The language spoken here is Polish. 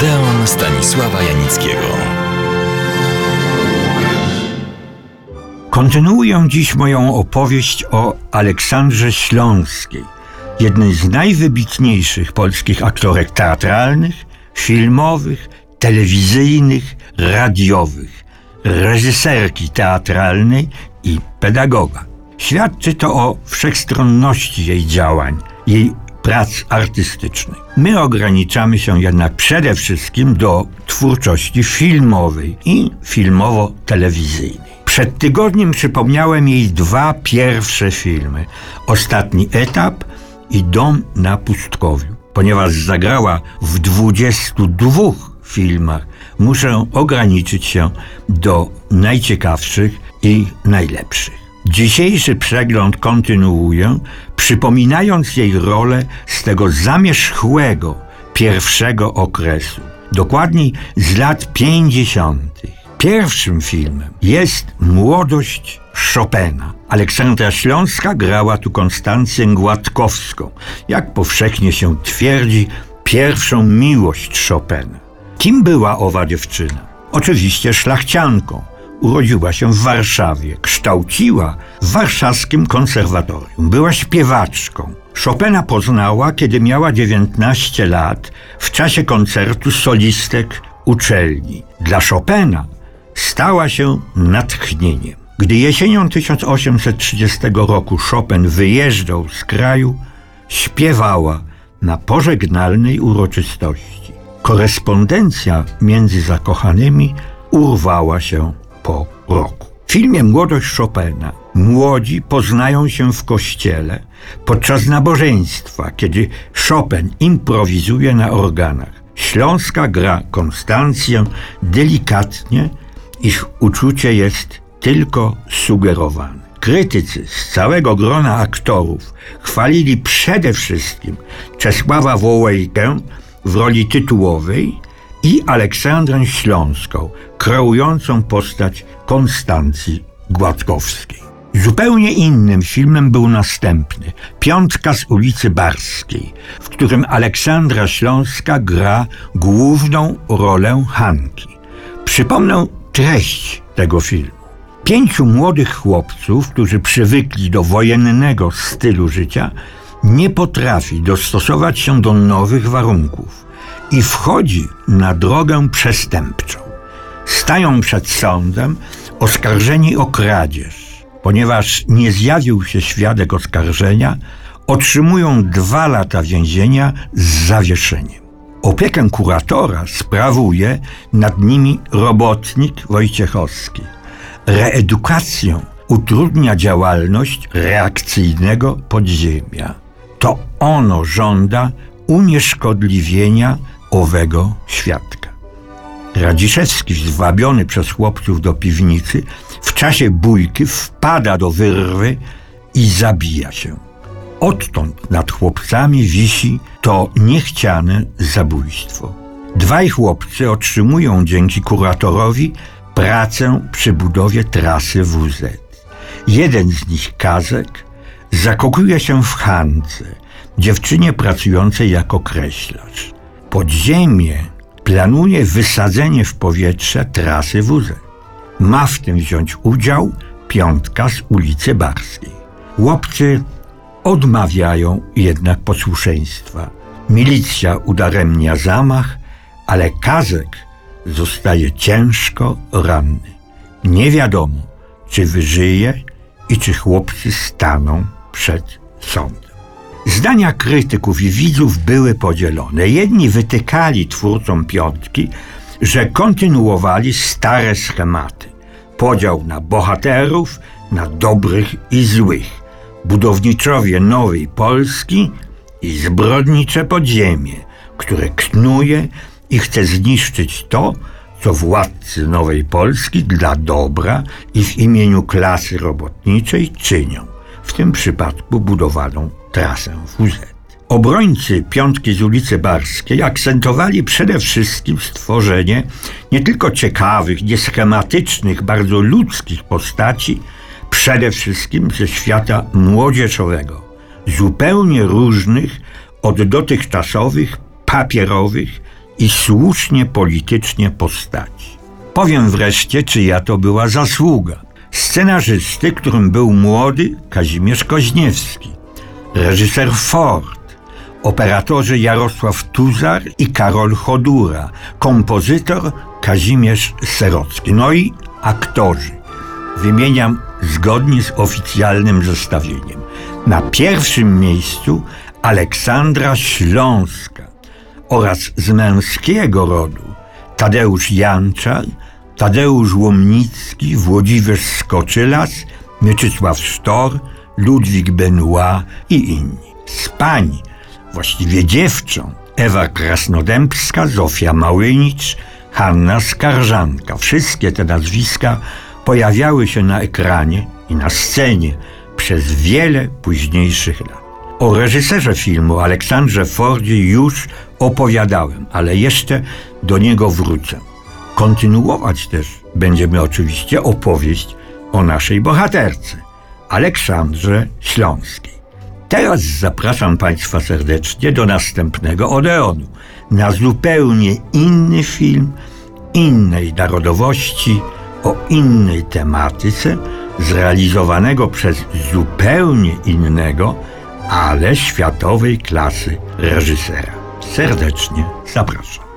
Odeon Stanisława Janickiego. Kontynuuję dziś moją opowieść o Aleksandrze Śląskiej, jednej z najwybitniejszych polskich aktorek teatralnych, filmowych, telewizyjnych, radiowych, reżyserki teatralnej i pedagoga. Świadczy to o wszechstronności jej działań, jej prac artystycznych. My ograniczamy się jednak przede wszystkim do twórczości filmowej i filmowo-telewizyjnej. Przed tygodniem przypomniałem jej dwa pierwsze filmy: Ostatni etap i Dom na pustkowiu. Ponieważ zagrała w 22 filmach, muszę ograniczyć się do najciekawszych i najlepszych. Dzisiejszy przegląd kontynuuję, przypominając jej rolę z tego zamierzchłego pierwszego okresu, dokładniej z lat 50. Pierwszym filmem jest Młodość Chopina. Aleksandra Śląska grała tu Konstancję Gładkowską, jak powszechnie się twierdzi, pierwszą miłość Chopina. Kim była owa dziewczyna? Oczywiście szlachcianką urodziła się w Warszawie, kształciła w warszawskim konserwatorium. Była śpiewaczką. Chopina poznała, kiedy miała 19 lat, w czasie koncertu solistek uczelni. Dla Chopina stała się natchnieniem. Gdy jesienią 1830 roku Chopin wyjeżdżał z kraju, śpiewała na pożegnalnej uroczystości. Korespondencja między zakochanymi urwała się po roku. W filmie Młodość Chopina młodzi poznają się w kościele podczas nabożeństwa, kiedy Chopin improwizuje na organach. Śląska gra Konstancję delikatnie, ich uczucie jest tylko sugerowane. Krytycy z całego grona aktorów chwalili przede wszystkim Czesława Wołejkę w roli tytułowej i Aleksandrę Śląską, kreującą postać Konstancji Gładkowskiej. Zupełnie innym filmem był następny Piątka z ulicy Barskiej, w którym Aleksandra Śląska gra główną rolę Hanki. Przypomnę treść tego filmu. Pięciu młodych chłopców, którzy przywykli do wojennego stylu życia, nie potrafi dostosować się do nowych warunków i wchodzi na drogę przestępczą. Stają przed sądem oskarżeni o kradzież. Ponieważ nie zjawił się świadek oskarżenia, otrzymują dwa lata więzienia z zawieszeniem. Opiekę kuratora sprawuje nad nimi robotnik Wojciechowski. Reedukację utrudnia działalność reakcyjnego podziemia. To ono żąda unieszkodliwienia owego świadka. Radziszewski, zwabiony przez chłopców do piwnicy, w czasie bójki wpada do wyrwy i zabija się. Odtąd nad chłopcami wisi to niechciane zabójstwo. Dwaj chłopcy otrzymują dzięki kuratorowi pracę przy budowie trasy WZ. Jeden z nich, Kazek, zakokuje się w Hance, dziewczynie pracującej jako kreślarz. Podziemie planuje wysadzenie w powietrze trasy WZ. Ma w tym wziąć udział piątka z ulicy Barskiej. Chłopcy odmawiają jednak posłuszeństwa. Milicja udaremnia zamach, ale Kazek zostaje ciężko ranny. Nie wiadomo, czy wyżyje i czy chłopcy staną przed sądem. Zdania krytyków i widzów były podzielone. Jedni wytykali twórcom piątki, że kontynuowali stare schematy. Podział na bohaterów, na dobrych i złych, budowniczowie nowej Polski i zbrodnicze podziemie, które knuje i chce zniszczyć to, co władcy nowej Polski dla dobra i w imieniu klasy robotniczej czynią, w tym przypadku budowaną trasę WZ. Obrońcy Piątki z ulicy Barskiej akcentowali przede wszystkim stworzenie nie tylko ciekawych, nieschematycznych, bardzo ludzkich postaci, przede wszystkim ze świata młodzieżowego, zupełnie różnych od dotychczasowych, papierowych i słusznie politycznie postaci. Powiem wreszcie, czyja to była zasługa. Scenarzysty, którym był młody Kazimierz Koźniewski, reżyser Ford, operatorzy Jarosław Tuzar i Karol Chodura, kompozytor Kazimierz Serocki, no i aktorzy. Wymieniam zgodnie z oficjalnym zestawieniem. Na pierwszym miejscu Aleksandra Śląska oraz z męskiego rodu Tadeusz Janczar, Tadeusz Łomnicki, Włodzimierz Skoczylas, Mieczysław Sztor, Ludwik Benoit i inni. Z pań, właściwie dziewcząt, Ewa Krasnodębska, Zofia Małynicz, Hanna Skarżanka. Wszystkie te nazwiska pojawiały się na ekranie i na scenie przez wiele późniejszych lat. O reżyserze filmu Aleksandrze Fordzie już opowiadałem, ale jeszcze do niego wrócę. Kontynuować też będziemy oczywiście opowieść o naszej bohaterce, Aleksandrze Śląskiej. Teraz zapraszam Państwa serdecznie do następnego Odeonu, na zupełnie inny film, innej narodowości, o innej tematyce, zrealizowanego przez zupełnie innego, ale światowej klasy reżysera. Serdecznie zapraszam.